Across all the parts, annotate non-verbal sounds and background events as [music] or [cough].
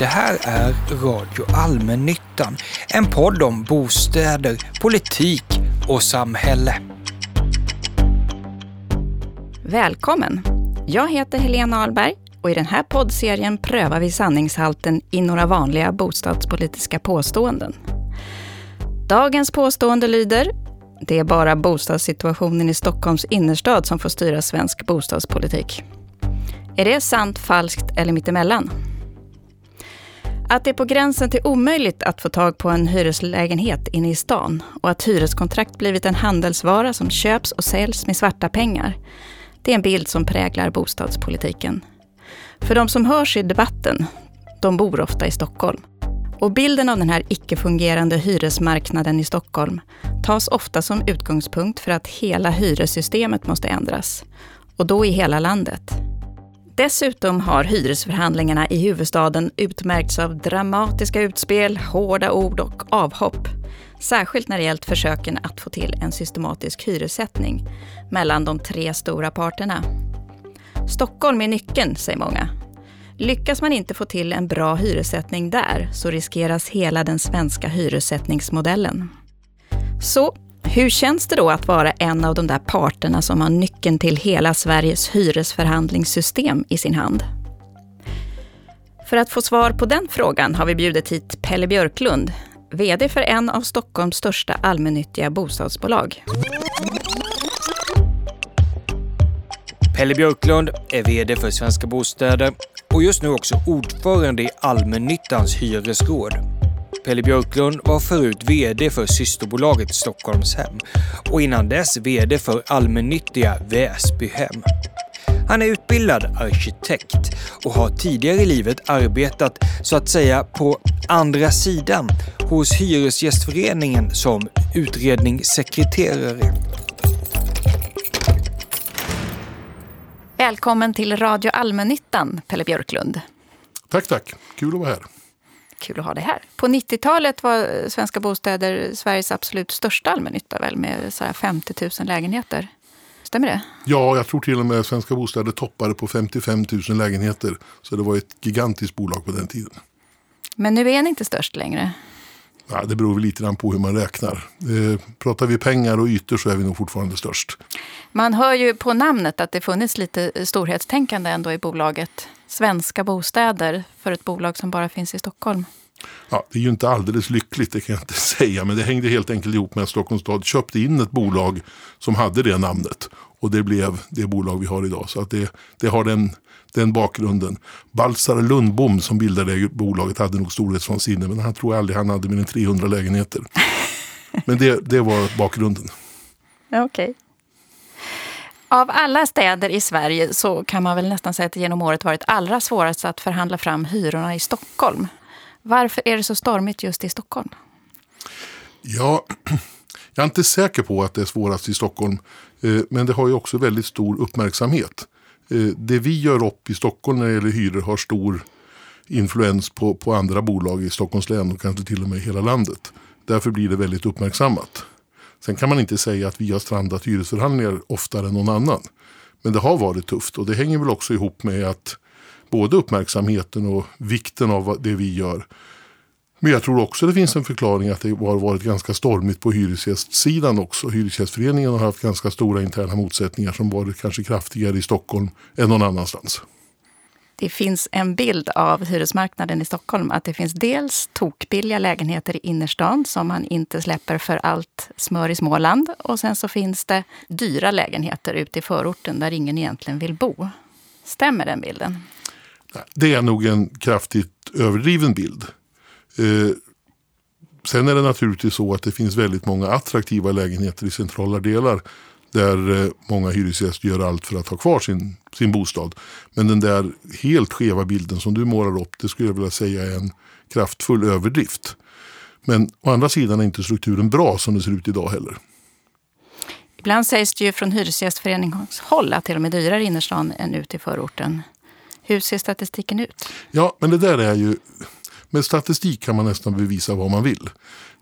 Det här är Radio Allmännyttan, en podd om bostäder, politik och samhälle. Välkommen! Jag heter Helena Ahlberg och i den här poddserien prövar vi sanningshalten i några vanliga bostadspolitiska påståenden. Dagens påstående lyder det är bara bostadssituationen i Stockholms innerstad som får styra svensk bostadspolitik. Är det sant, falskt eller mittemellan? Att det är på gränsen till omöjligt att få tag på en hyreslägenhet inne i stan och att hyreskontrakt blivit en handelsvara som köps och säljs med svarta pengar. Det är en bild som präglar bostadspolitiken. För de som hörs i debatten, de bor ofta i Stockholm. Och bilden av den här icke-fungerande hyresmarknaden i Stockholm tas ofta som utgångspunkt för att hela hyressystemet måste ändras. Och då i hela landet. Dessutom har hyresförhandlingarna i huvudstaden utmärkts av dramatiska utspel, hårda ord och avhopp. Särskilt när det gällt försöken att få till en systematisk hyressättning mellan de tre stora parterna. Stockholm är nyckeln, säger många. Lyckas man inte få till en bra hyressättning där så riskeras hela den svenska hyressättningsmodellen. Så hur känns det då att vara en av de där parterna som har nyckeln till hela Sveriges hyresförhandlingssystem i sin hand? För att få svar på den frågan har vi bjudit hit Pelle Björklund, VD för en av Stockholms största allmännyttiga bostadsbolag. Pelle Björklund är VD för Svenska Bostäder och just nu också ordförande i allmännyttans hyresråd. Pelle Björklund var förut VD för systerbolaget Stockholmshem och innan dess VD för allmännyttiga Väsbyhem. Han är utbildad arkitekt och har tidigare i livet arbetat så att säga på andra sidan hos Hyresgästföreningen som utredningssekreterare. Välkommen till Radio Allmännyttan, Pelle Björklund. Tack, tack. Kul att vara här. Kul att ha dig här. På 90-talet var Svenska Bostäder Sveriges absolut största allmännytta väl, med så 50 000 lägenheter. Stämmer det? Ja, jag tror till och med Svenska Bostäder toppade på 55 000 lägenheter. Så det var ett gigantiskt bolag på den tiden. Men nu är ni inte störst längre? Ja, det beror lite grann på hur man räknar. Eh, pratar vi pengar och ytor så är vi nog fortfarande störst. Man hör ju på namnet att det funnits lite storhetstänkande ändå i bolaget. Svenska bostäder för ett bolag som bara finns i Stockholm. Ja, det är ju inte alldeles lyckligt, det kan jag inte [laughs] säga. Men det hängde helt enkelt ihop med att Stockholms stad köpte in ett bolag som hade det namnet. Och det blev det bolag vi har idag. Så att det, det har den, den bakgrunden. Baltzar Lundbom som bildade bolaget hade nog storhetsvansinne. Men han tror aldrig han hade mer än 300 lägenheter. [laughs] Men det, det var bakgrunden. Okej. Okay. Av alla städer i Sverige så kan man väl nästan säga att det genom året varit allra svårast att förhandla fram hyrorna i Stockholm. Varför är det så stormigt just i Stockholm? Ja, [clears throat] jag är inte säker på att det är svårast i Stockholm. Eh, men det har ju också väldigt stor uppmärksamhet. Eh, det vi gör upp i Stockholm när det gäller hyror har stor influens på, på andra bolag i Stockholms län och kanske till och med i hela landet. Därför blir det väldigt uppmärksammat. Sen kan man inte säga att vi har strandat hyresförhandlingar oftare än någon annan. Men det har varit tufft och det hänger väl också ihop med att både uppmärksamheten och vikten av det vi gör. Men jag tror också det finns en förklaring att det har varit ganska stormigt på hyresgästsidan också. Hyresgästföreningen har haft ganska stora interna motsättningar som varit kanske kraftigare i Stockholm än någon annanstans det finns en bild av hyresmarknaden i Stockholm. Att det finns dels tokbilliga lägenheter i innerstan som man inte släpper för allt smör i Småland. Och sen så finns det dyra lägenheter ute i förorten där ingen egentligen vill bo. Stämmer den bilden? Det är nog en kraftigt överdriven bild. Eh, sen är det naturligtvis så att det finns väldigt många attraktiva lägenheter i centrala delar där eh, många hyresgäster gör allt för att ha kvar sin, sin bostad. Men den där helt skeva bilden som du målar upp, det skulle jag vilja säga är en kraftfull överdrift. Men å andra sidan är inte strukturen bra som det ser ut idag heller. Ibland sägs det ju från Hyresgästföreningshåll att och med dyrare i innerstan än ute i förorten. Hur ser statistiken ut? Ja, men det där är ju med statistik kan man nästan bevisa vad man vill.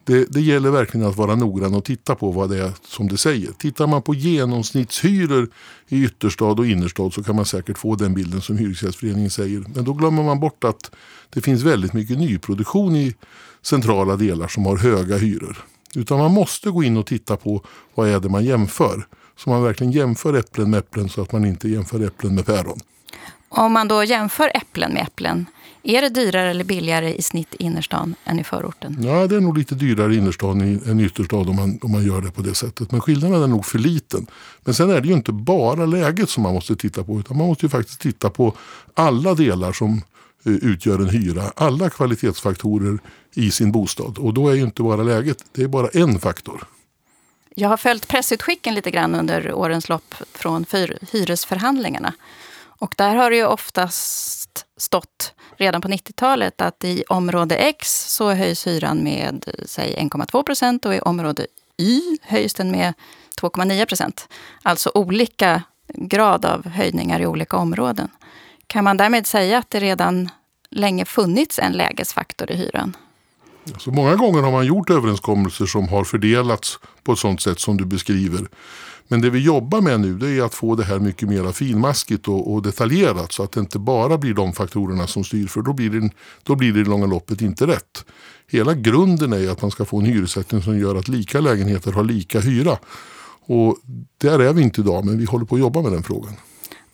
Det, det, gäller verkligen att vara noggrann och titta på vad det är som det säger. Tittar man på genomsnittshyror i ytterstad och innerstad så kan man säkert få den bilden som Hyresgästföreningen säger. Men då glömmer man bort att det finns väldigt mycket nyproduktion i centrala delar som har höga hyror. Utan man måste gå in och titta på vad är det man jämför. Så man verkligen jämför äpplen med äpplen så att man inte jämför äpplen med päron. Om man då jämför äpplen med äpplen, är det dyrare eller billigare i snitt i innerstan än i förorten? Ja, det är nog lite dyrare i innerstan än i ytterstad om man, om man gör det på det sättet. Men skillnaden är nog för liten. Men sen är det ju inte bara läget som man måste titta på utan man måste ju faktiskt titta på alla delar som eh, utgör en hyra. Alla kvalitetsfaktorer i sin bostad. Och då är ju inte bara läget, det är bara en faktor. Jag har följt pressutskicken lite grann under årens lopp från hyresförhandlingarna. Och där har det ju oftast stått redan på 90-talet att i område X så höjs hyran med säg 1,2 procent och i område Y höjs den med 2,9 procent. Alltså olika grad av höjningar i olika områden. Kan man därmed säga att det redan länge funnits en lägesfaktor i hyran? Så många gånger har man gjort överenskommelser som har fördelats på ett sådant sätt som du beskriver. Men det vi jobbar med nu det är att få det här mycket mer finmaskigt och, och, detaljerat så att det inte bara blir de faktorerna som styr för då blir, det, då blir det i långa loppet inte rätt. Hela grunden är att man ska få en hyressättning som gör att lika lägenheter har lika hyra. Och där är vi inte idag men vi håller på att jobba med den frågan.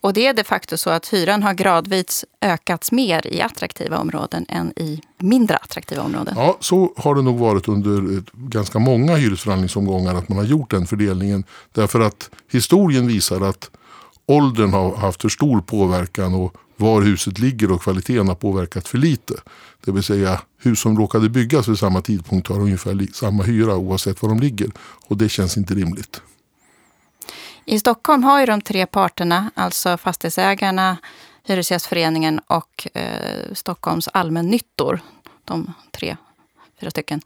Och det är de facto så att hyran har gradvis ökats mer i attraktiva områden än i mindre attraktiva områden? Ja, så har det nog varit under eh, ganska många hyresförhandlingsomgångar att man har gjort den fördelningen. Därför att historien visar att åldern har haft för stor påverkan och var huset ligger och kvaliteten har påverkat för lite. Det vill säga hus som råkade byggas vid samma tidpunkt har ungefär samma hyra oavsett var de ligger. Och det känns inte rimligt. I Stockholm har ju de tre parterna, alltså fastighetsägarna, Hyresgästföreningen och eh, Stockholms allmännyttor, de tre, fyra stycken,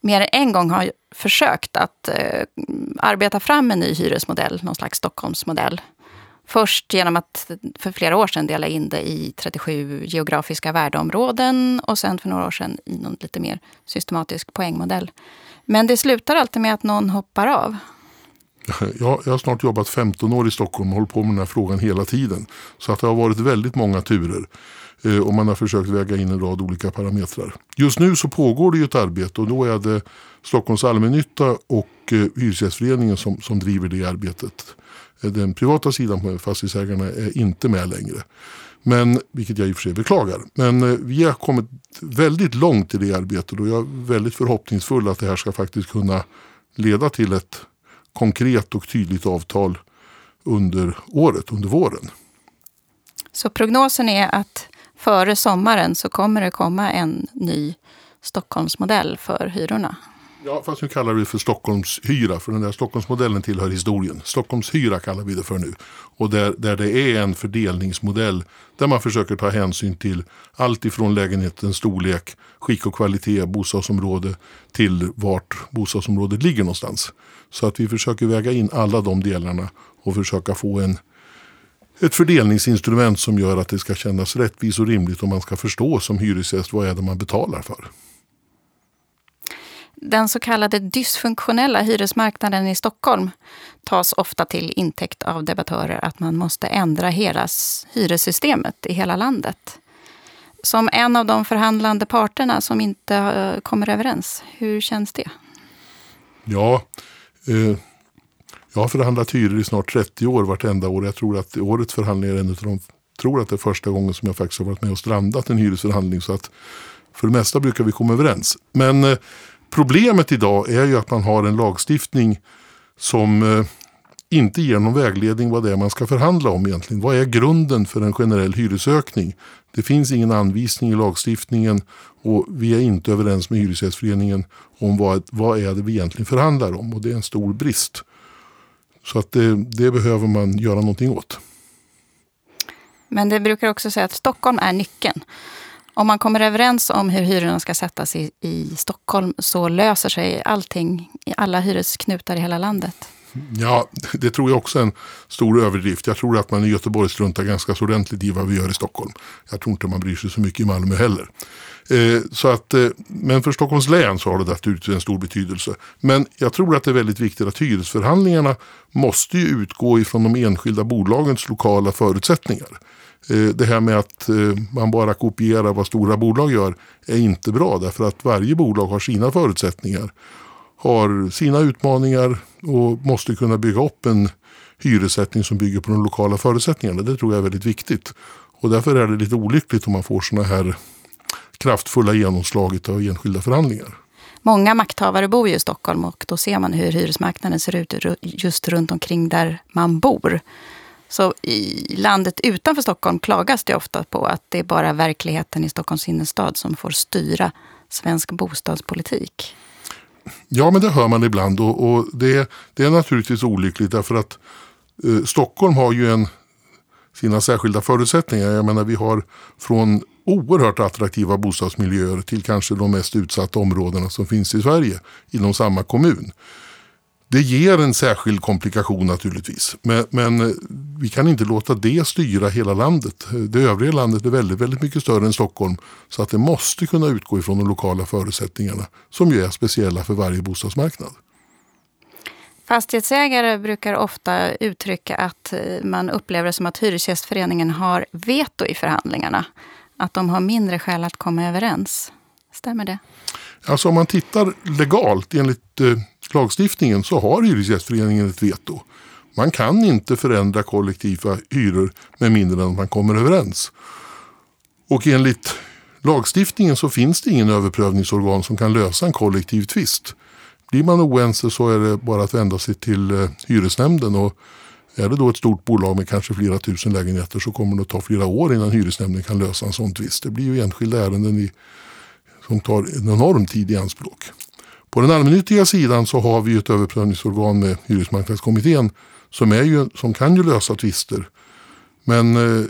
mer än en gång har försökt att eh, arbeta fram en ny hyresmodell, någon slags Stockholmsmodell. Först genom att för flera år sedan dela in det i 37 geografiska värdeområden och sen för några år sedan i någon lite mer systematisk poängmodell. Men det slutar alltid med att någon hoppar av. Jag, jag har snart jobbat 15 år i Stockholm och hållit på med den här frågan hela tiden. Så att det har varit väldigt många turer. Eh, och man har försökt väga in en rad olika parametrar. Just nu så pågår det ju ett arbete och då är det Stockholms allmännytta och eh, Hyresgästföreningen som, som driver det arbetet. Eh, den privata sidan på fastighetsägarna är inte med längre. Men, vilket jag i och för sig beklagar. Men eh, vi har kommit väldigt långt i det arbetet och jag är väldigt förhoppningsfull att det här ska faktiskt kunna leda till ett konkret och tydligt avtal under året, under våren. Så prognosen är att före sommaren så kommer det komma en ny Stockholmsmodell för hyrorna? Ja, fast nu kallar vi det för Stockholmshyra. För den där Stockholmsmodellen tillhör historien. Stockholmshyra kallar vi det för nu. Och där, där det är en fördelningsmodell där man försöker ta hänsyn till allt ifrån lägenhetens storlek, skick och kvalitet, bostadsområde till vart bostadsområdet ligger någonstans. Så att vi försöker väga in alla de delarna och försöka få en, ett fördelningsinstrument som gör att det ska kännas rättvist och rimligt och man ska förstå som hyresgäst vad är det man betalar för. Den så kallade dysfunktionella hyresmarknaden i Stockholm tas ofta till intäkt av debattörer att man måste ändra hela hyressystemet i hela landet. Som en av de förhandlande parterna som inte eh, kommer överens, hur känns det? Ja, eh, jag har förhandlat hyror i snart 30 år vartenda år. Jag tror att årets förhandling är en av de tror att det är första gången som jag faktiskt har varit med och strandat en hyresförhandling. Så att för det mesta brukar vi komma överens. Men eh, Problemet idag är ju att man har en lagstiftning som eh, inte ger någon vägledning vad det är man ska förhandla om egentligen. Vad är grunden för en generell hyresökning? Det finns ingen anvisning i lagstiftningen och vi är inte överens med Hyresgästföreningen om vad, vad är det vi egentligen förhandlar om och det är en stor brist. Så att det, det behöver man göra någonting åt. Men det brukar också säga att Stockholm är nyckeln. Om man kommer överens om hur hyrorna ska sättas i, i Stockholm så löser sig allting i alla hyresknutar i hela landet. Ja, det tror jag också är en stor överdrift. Jag tror att man i Göteborg struntar ganska så ordentligt i vad vi gör i Stockholm. Jag tror inte man bryr sig så mycket i Malmö heller. Eh, så att, eh, men för Stockholms län så har det naturligtvis en stor betydelse. Men jag tror att det är väldigt viktigt att hyresförhandlingarna måste ju utgå ifrån de enskilda bolagens lokala förutsättningar. Eh, det här med att eh, man bara kopierar vad stora bolag gör är inte bra därför att varje bolag har sina förutsättningar. Har sina utmaningar och måste kunna bygga upp en hyressättning som bygger på de lokala förutsättningarna. Det tror jag är väldigt viktigt. Och därför är det lite olyckligt om man får sådana här kraftfulla genomslaget av enskilda förhandlingar. Många makthavare bor ju i Stockholm och då ser man hur hyresmarknaden ser ut just runt omkring där man bor. Så i landet utanför Stockholm klagas det ofta på att det är bara verkligheten i Stockholms innerstad som får styra svensk bostadspolitik. Ja, men det hör man ibland och, och det, det, är naturligtvis olyckligt därför att eh, Stockholm har ju en, sina särskilda förutsättningar. Jag menar, vi har från oerhört attraktiva bostadsmiljöer till kanske de mest utsatta områdena som finns i Sverige inom samma kommun. Det ger en särskild komplikation naturligtvis. Men, men, eh, vi kan inte låta det styra hela landet. Det övriga landet är väldigt, väldigt mycket större än Stockholm. Så att det måste kunna utgå ifrån de lokala förutsättningarna som ju är speciella för varje bostadsmarknad. Fastighetsägare brukar ofta uttrycka att eh, man upplever det som att Hyresgästföreningen har veto i förhandlingarna. Att de har mindre skäl att komma överens. Stämmer det? Alltså om man tittar legalt enligt eh, lagstiftningen så har Hyresgästföreningen ett veto. Man kan inte förändra kollektiva hyror med mindre än att man kommer överens. Och enligt lagstiftningen så finns det ingen överprövningsorgan som kan lösa en kollektiv tvist. Blir man oense så är det bara att vända sig till eh, hyresnämnden och är det då ett stort bolag med kanske flera tusen lägenheter så kommer det att ta flera år innan hyresnämnden kan lösa en sån tvist. Det blir ju enskilda ärenden i, som tar en enorm tid i anspråk. På den allmännyttiga sidan så har vi ett överprövningsorgan med Hyresmarknadskommittén som, är ju, som kan ju lösa tvister. Men eh,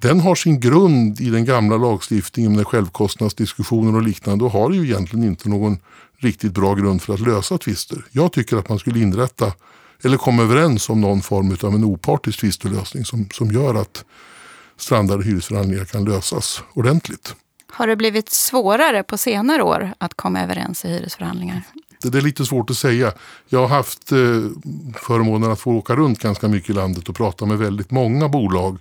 den har sin grund i den gamla lagstiftningen med självkostnadsdiskussioner och liknande och har ju egentligen inte någon riktigt bra grund för att lösa tvister. Jag tycker att man skulle inrätta eller komma överens om någon form av en opartisk tvistelösning som, som gör att strandade hyresförhandlingar kan lösas ordentligt. Har det blivit svårare på senare år att komma överens i hyresförhandlingar? Det är lite svårt att säga. Jag har haft eh, förmånen att få åka runt ganska mycket i landet och prata med väldigt många bolag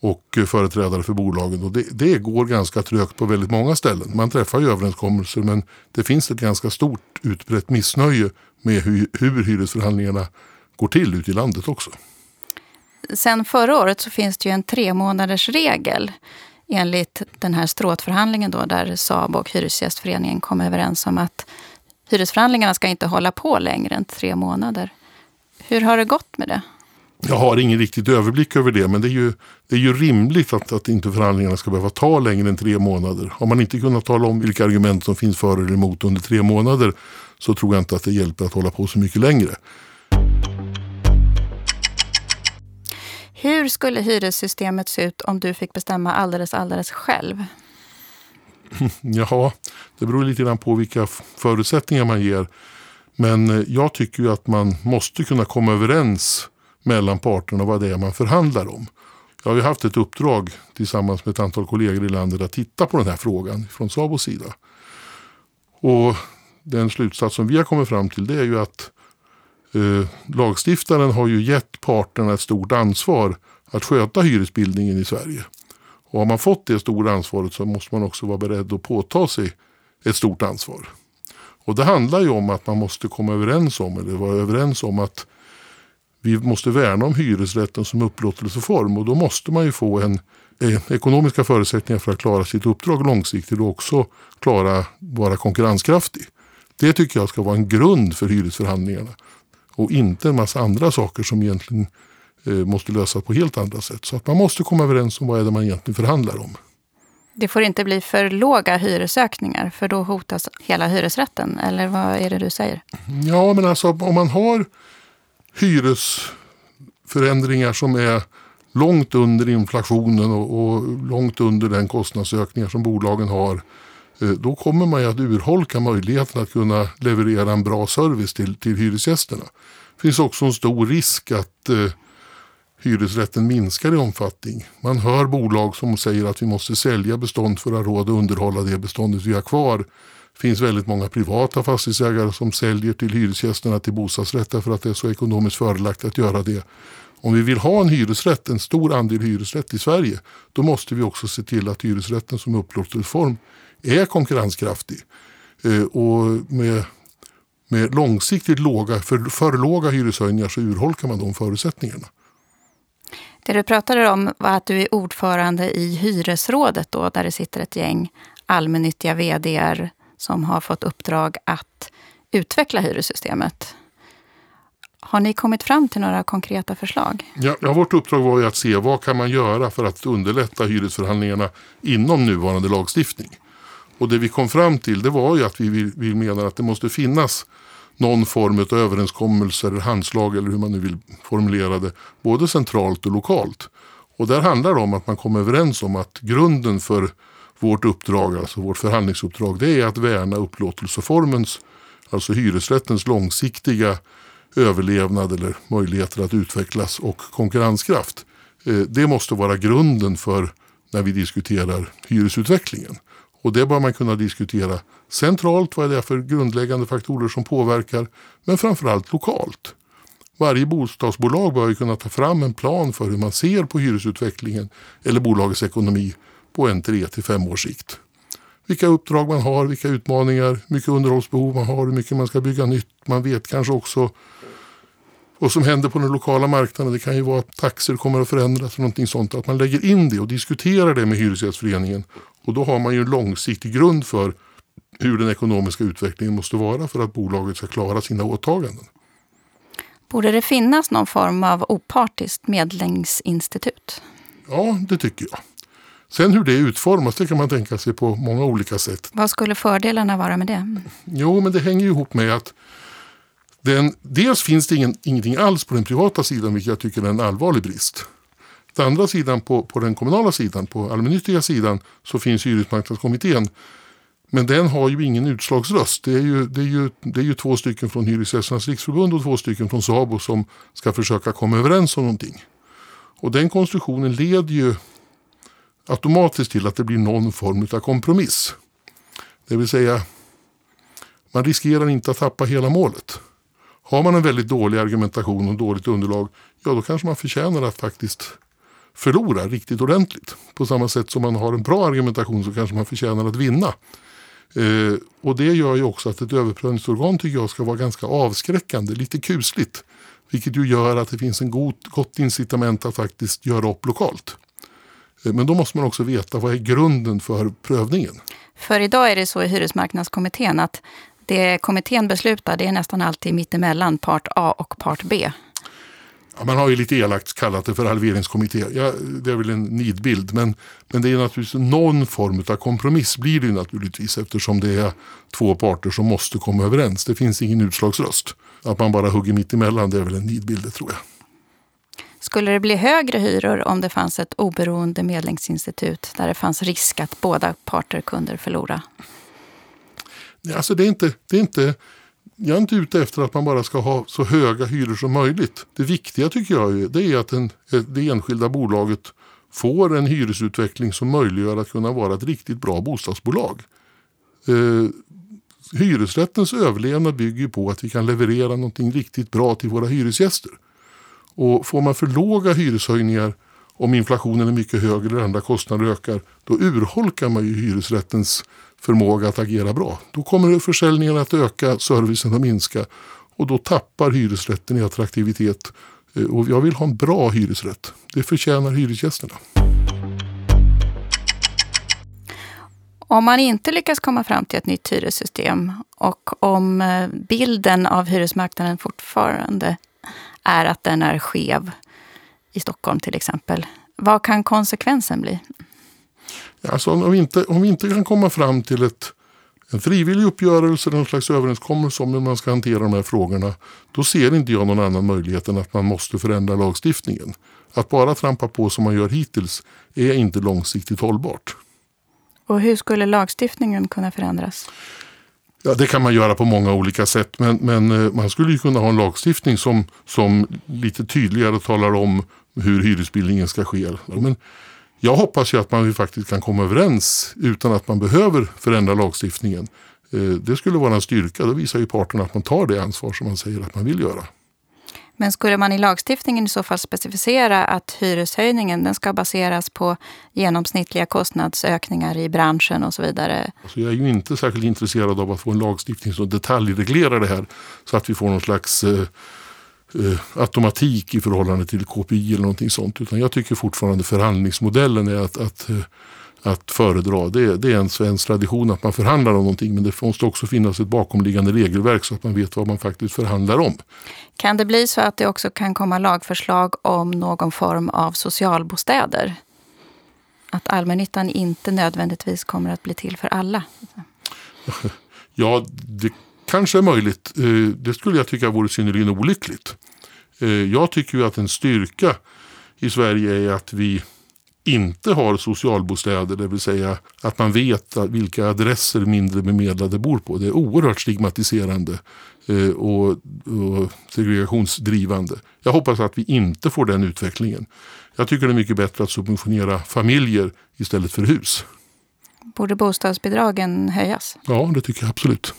och eh, företrädare för bolagen. Och det, det, går ganska trögt på väldigt många ställen. Man träffar ju överenskommelser men det finns ett ganska stort utbrett missnöje med hur, hur hyresförhandlingarna går till ute i landet också. Sen förra året så finns det ju en tre månaders regel enligt den här stråtförhandlingen då, där SABO och Hyresgästföreningen kom överens om att hyresförhandlingarna ska inte hålla på längre än tre månader. Hur har det gått med det? Jag har ingen riktigt överblick över det men det är ju, det är ju rimligt att, att inte förhandlingarna ska behöva ta längre än tre månader. Har man inte kunnat tala om vilka argument som finns för eller emot under tre månader så tror jag inte att det hjälper att hålla på så mycket längre. Hur skulle hyressystemet se ut om du fick bestämma alldeles, alldeles själv? [laughs] Ja, det beror lite grann på vilka förutsättningar man ger. Men eh, jag tycker ju att man måste kunna komma överens mellan parterna vad det är man förhandlar om. Jag har ju haft ett uppdrag tillsammans med ett antal kollegor i landet att titta på den här frågan från Sabos sida. Och den slutsats som vi har kommit fram till det är ju att eh, lagstiftaren har ju gett parterna ett stort ansvar att sköta hyresbildningen i Sverige. Och har man fått det stora ansvaret så måste man också vara beredd att påta sig ett stort ansvar. Och det handlar ju om att man måste komma överens om, eller vara överens om att vi måste värna om hyresrätten som upplåtelseform och då måste man ju få en, en ekonomiska förutsättningar för att klara sitt uppdrag långsiktigt och också klara vara konkurrenskraftig. Det tycker jag ska vara en grund för hyresförhandlingarna och inte en massa andra saker som egentligen eh, måste lösas på helt andra sätt. Så att man måste komma överens om vad är det man egentligen förhandlar om. Det får inte bli för låga hyresökningar för då hotas hela hyresrätten. Eller vad är det du säger? Ja, men alltså om man har hyresförändringar som är långt under inflationen och, och långt under den kostnadsökningar som bolagen har Eh, då kommer man ju att urholka möjligheten att kunna leverera en bra service till, till hyresgästerna. Det finns också en stor risk att eh, hyresrätten minskar i omfattning. Man hör bolag som säger att vi måste sälja bestånd för att ha råd att underhålla det beståndet vi har kvar. Det finns väldigt många privata fastighetsägare som säljer till hyresgästerna till bostadsrätter för att det är så ekonomiskt fördelaktigt att göra det. Om vi vill ha en hyresrätt, en stor andel hyresrätt i Sverige, då måste vi också se till att hyresrätten som upplåtelseform är konkurrenskraftig. Eh, och med, med långsiktigt låga, för, för låga hyreshöjningar så urholkar man de förutsättningarna. Det du pratade om var att du är ordförande i hyresrådet då, där det sitter ett gäng allmännyttiga vd som har fått uppdrag att utveckla hyressystemet. Har ni kommit fram till några konkreta förslag? Ja, ja, vårt uppdrag var ju att se vad kan man göra för att underlätta hyresförhandlingarna inom nuvarande lagstiftning. Och det vi kom fram till det var ju att vi, vi menar att det måste finnas någon form av överenskommelser, handslag eller hur man nu vill formulera det, både centralt och lokalt. Och där handlar det om att man kommer överens om att grunden för vårt uppdrag, alltså vårt förhandlingsuppdrag, det är att värna upplåtelseformens, alltså hyresrättens långsiktiga överlevnad eller möjligheter att utvecklas och konkurrenskraft. Eh, det måste vara grunden för när vi diskuterar hyresutvecklingen. Och det bör man kunna diskutera centralt, vad är det för grundläggande faktorer som påverkar, men framförallt lokalt. Varje bostadsbolag bör kunna ta fram en plan för hur man ser på hyresutvecklingen eller bolagets ekonomi på en tre till fem års sikt. Vilka uppdrag man har, vilka utmaningar, mycket underhållsbehov man har, hur mycket man ska bygga nytt. Man vet kanske också vad som händer på den lokala marknaden. Det kan ju vara att taxor kommer att förändras eller någonting sånt. Att man lägger in det och diskuterar det med Hyresgästföreningen. Och då har man ju en långsiktig grund för hur den ekonomiska utvecklingen måste vara för att bolaget ska klara sina åtaganden. Borde det finnas någon form av opartiskt medlingsinstitut? Ja, det tycker jag. Sen hur det utformas, det kan man tänka sig på många olika sätt. Vad skulle fördelarna vara med det? Jo, men det hänger ihop med att den, dels finns det ingen, ingenting alls på den privata sidan, vilket jag tycker är en allvarlig brist. Den andra sidan, på, på den kommunala sidan, på allmännyttiga sidan, så finns hyresmarknadskommittén. Men den har ju ingen utslagsröst. Det är ju, det är ju, det är ju två stycken från Hyresgästernas riksförbund och två stycken från SABO som ska försöka komma överens om någonting. Och den konstruktionen leder ju automatiskt till att det blir någon form av kompromiss. Det vill säga, man riskerar inte att tappa hela målet. Har man en väldigt dålig argumentation och dåligt underlag, ja då kanske man förtjänar att faktiskt förlora riktigt ordentligt. På samma sätt som man har en bra argumentation så kanske man förtjänar att vinna. Eh, och det gör ju också att ett överprövningsorgan tycker jag ska vara ganska avskräckande, lite kusligt. Vilket ju gör att det finns en god, gott incitament att faktiskt göra upp lokalt. Eh, men då måste man också veta vad är grunden för prövningen. För idag är det så i hyresmarknadskommittén att det kommittén beslutar det är nästan alltid mittemellan part A och part B. Ja, man har ju lite elakt kallat det för halveringskommitté. Ja, det är väl en nidbild. Men, men det är naturligtvis någon form av kompromiss blir det naturligtvis eftersom det är två parter som måste komma överens. Det finns ingen utslagsröst. Att man bara hugger mitt emellan det är väl en nidbild tror jag. Skulle det bli högre hyror om det fanns ett oberoende medlingsinstitut där det fanns risk att båda parter kunde förlora? Alltså det är inte, det är inte, jag är inte ute efter att man bara ska ha så höga hyror som möjligt. Det viktiga tycker jag det är att en, det enskilda bolaget får en hyresutveckling som möjliggör att kunna vara ett riktigt bra bostadsbolag. Eh, hyresrättens överlevnad bygger på att vi kan leverera någonting riktigt bra till våra hyresgäster. Och får man för låga hyreshöjningar om inflationen är mycket högre eller andra kostnader ökar, då urholkar man ju hyresrättens förmåga att agera bra. Då kommer försäljningen att öka, servicen att minska och då tappar hyresrätten i attraktivitet. Eh, och jag vill ha en bra hyresrätt. Det förtjänar hyresgästerna. Om man inte lyckas komma fram till ett nytt hyressystem och om eh, bilden av hyresmarknaden fortfarande är att den är skev i Stockholm till exempel. Vad kan konsekvensen bli? Alltså om, vi inte, om vi inte kan komma fram till ett, en frivillig uppgörelse, någon slags överenskommelse om hur man ska hantera de här frågorna. Då ser inte jag någon annan möjlighet än att man måste förändra lagstiftningen. Att bara trampa på som man gör hittills är inte långsiktigt hållbart. Och hur skulle lagstiftningen kunna förändras? Ja, det kan man göra på många olika sätt men, men eh, man skulle ju kunna ha en lagstiftning som, som lite tydligare talar om hur hyresbildningen ska ske. Men jag hoppas ju att man faktiskt kan komma överens utan att man behöver förändra lagstiftningen. Eh, det skulle vara en styrka. Då visar ju parterna att man tar det ansvar som man säger att man vill göra. Men skulle man i lagstiftningen i så fall specificera att hyreshöjningen den ska baseras på genomsnittliga kostnadsökningar i branschen och så vidare? Alltså jag är ju inte särskilt intresserad av att få en lagstiftning som detaljreglerar det här så att vi får någon slags eh, eh, automatik i förhållande till KPI eller någonting sånt. Utan jag tycker fortfarande förhandlingsmodellen är att, att eh, att föredra. Det, det är en svensk tradition att man förhandlar om någonting men det måste också finnas ett bakomliggande regelverk så att man vet vad man faktiskt förhandlar om. Kan det bli så att det också kan komma lagförslag om någon form av socialbostäder? Att allmännyttan inte nödvändigtvis kommer att bli till för alla? [laughs] Ja, det kanske är möjligt. Eh, det skulle jag tycka vore synnerligen olyckligt. Eh, jag tycker ju att en styrka i Sverige är att vi inte har socialbostäder, det vill säga att man vet vilka adresser mindre bemedlade bor på. Det är oerhört stigmatiserande eh, och, och segregationsdrivande. Jag hoppas att vi inte får den utvecklingen. Jag tycker det är mycket bättre att subventionera familjer istället för hus. Borde bostadsbidragen höjas? Ja, det tycker jag absolut.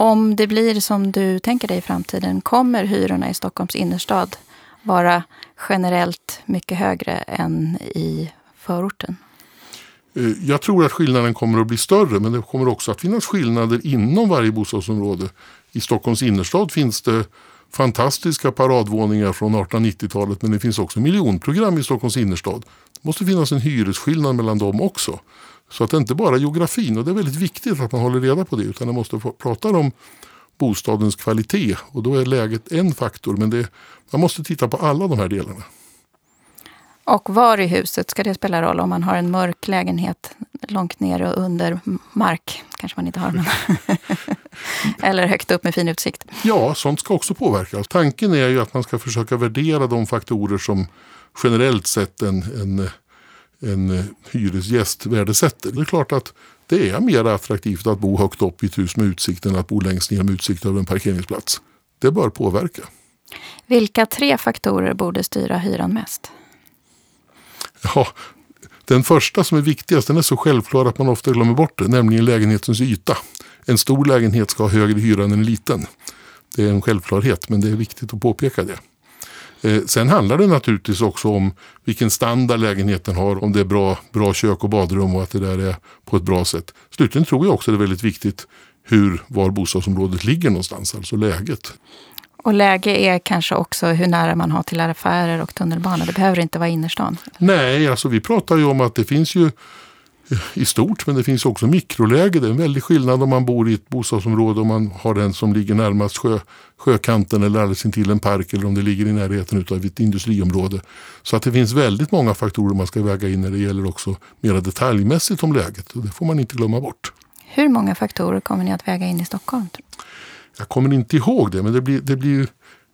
Om det blir som du tänker dig i framtiden, kommer hyrorna i Stockholms innerstad vara generellt mycket högre än i förorten? Eh, jag tror att skillnaden kommer att bli större men det kommer också att finnas skillnader inom varje bostadsområde. I Stockholms innerstad finns det fantastiska paradvåningar från 1890-talet men det finns också miljonprogram i Stockholms innerstad. Det måste finnas en hyresskillnad mellan dem också. Så att det inte bara är geografin och det är väldigt viktigt att man håller reda på det utan man måste prata om bostadens kvalitet och då är läget en faktor men det, man måste titta på alla de här delarna. Och var i huset ska det spela roll? Om man har en mörk lägenhet långt ner och under mark, kanske man inte har. Men [laughs] Eller högt upp med fin utsikt. Ja, sånt ska också påverka. Tanken är ju att man ska försöka värdera de faktorer som generellt sett en, en, en hyresgäst värdesätter. Det är klart att det är mer attraktivt att bo högt upp i ett hus med utsikt än att bo längst ner med utsikt över en parkeringsplats. Det bör påverka. Vilka tre faktorer borde styra hyran mest? Ja, den första som är viktigast den är så självklar att man ofta glömmer bort det, nämligen lägenhetens yta. En stor lägenhet ska ha högre hyra än en liten. Det är en självklarhet men det är viktigt att påpeka det. Eh, sen handlar det naturligtvis också om vilken standard lägenheten har, om det är bra, bra kök och badrum och att det där är på ett bra sätt. Slutligen tror jag också det är väldigt viktigt hur, var bostadsområdet ligger någonstans, alltså läget. Och läge är kanske också hur nära man har till affärer och tunnelbana. Det behöver inte vara innerstan. Nej, alltså vi pratar ju om att det finns ju i stort men det finns också mikroläge. Det är en väldig skillnad om man bor i ett bostadsområde och man har den som ligger närmast sjö, sjökanten eller alldeles intill en park eller om det ligger i närheten av ett industriområde. Så att det finns väldigt många faktorer man ska väga in när det gäller också mer detaljmässigt om läget och det får man inte glömma bort. Hur många faktorer kommer ni att väga in i Stockholm? Jag kommer inte ihåg det men det blir, det blir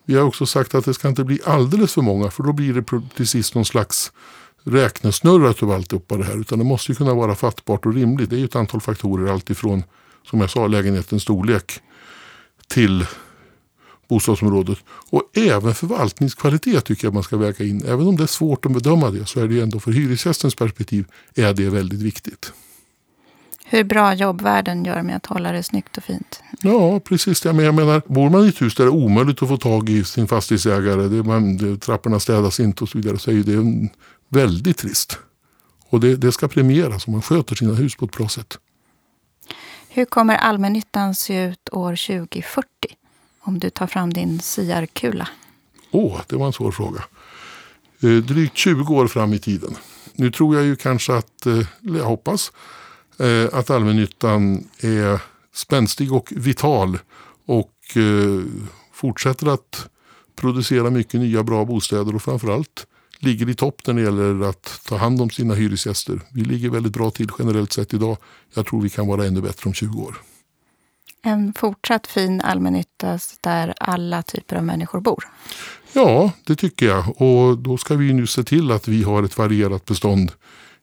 vi har också sagt att det ska inte bli alldeles för många för då blir det precis någon slags räknesnurra av alltihopa det här. Utan det måste kunna vara fattbart och rimligt. Det är ju ett antal faktorer alltifrån, som jag sa, lägenhetens storlek till bostadsområdet. Och även förvaltningskvalitet tycker jag man ska väga in. Även om det är svårt att bedöma det så är det ändå för hyresgästens perspektiv är det väldigt viktigt. Hur bra jobbvärden gör med att hålla det snyggt och fint. Ja, precis. Det. Men jag menar, bor man i ett hus där det är omöjligt att få tag i sin fastighetsägare, det, man, det, trapporna städas inte och så vidare, så är det en väldigt trist. Och det, det ska premieras om man sköter sina hus på ett bra sätt. Hur kommer allmännyttan se ut år 2040? Om du tar fram din siarkula. Åh, oh, det var en svår fråga. Eh, drygt 20 år fram i tiden. Nu tror jag ju kanske att, eh, jag hoppas, eh, att allmännyttan är spänstig och vital och eh, fortsätter att producera mycket nya bra bostäder och framförallt ligger i topp när det gäller att ta hand om sina hyresgäster. Vi ligger väldigt bra till generellt sett idag. Jag tror vi kan vara ännu bättre om 20 år. En fortsatt fin allmännytta där alla typer av människor bor? Ja, det tycker jag. Och då ska vi nu se till att vi har ett varierat bestånd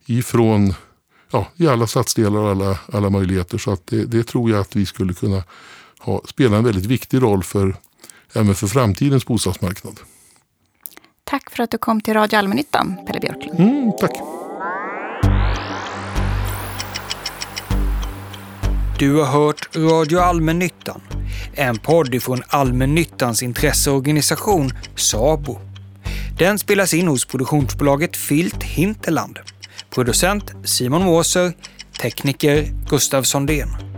ifrån ja, i alla stadsdelar och alla, alla möjligheter. Så att det, det tror jag att vi skulle kunna ha, spela en väldigt viktig roll för, även för framtidens bostadsmarknad. Tack för att du kom till Radio Allmännyttan, Pelle Björklund. Mm, tack. Du har hört Radio Allmännyttan, en podd från Allmännyttans intresseorganisation SABO. Den spelas in hos produktionsbolaget Filt Hinterland. Producent Simon Måser, tekniker Gustav Sondén.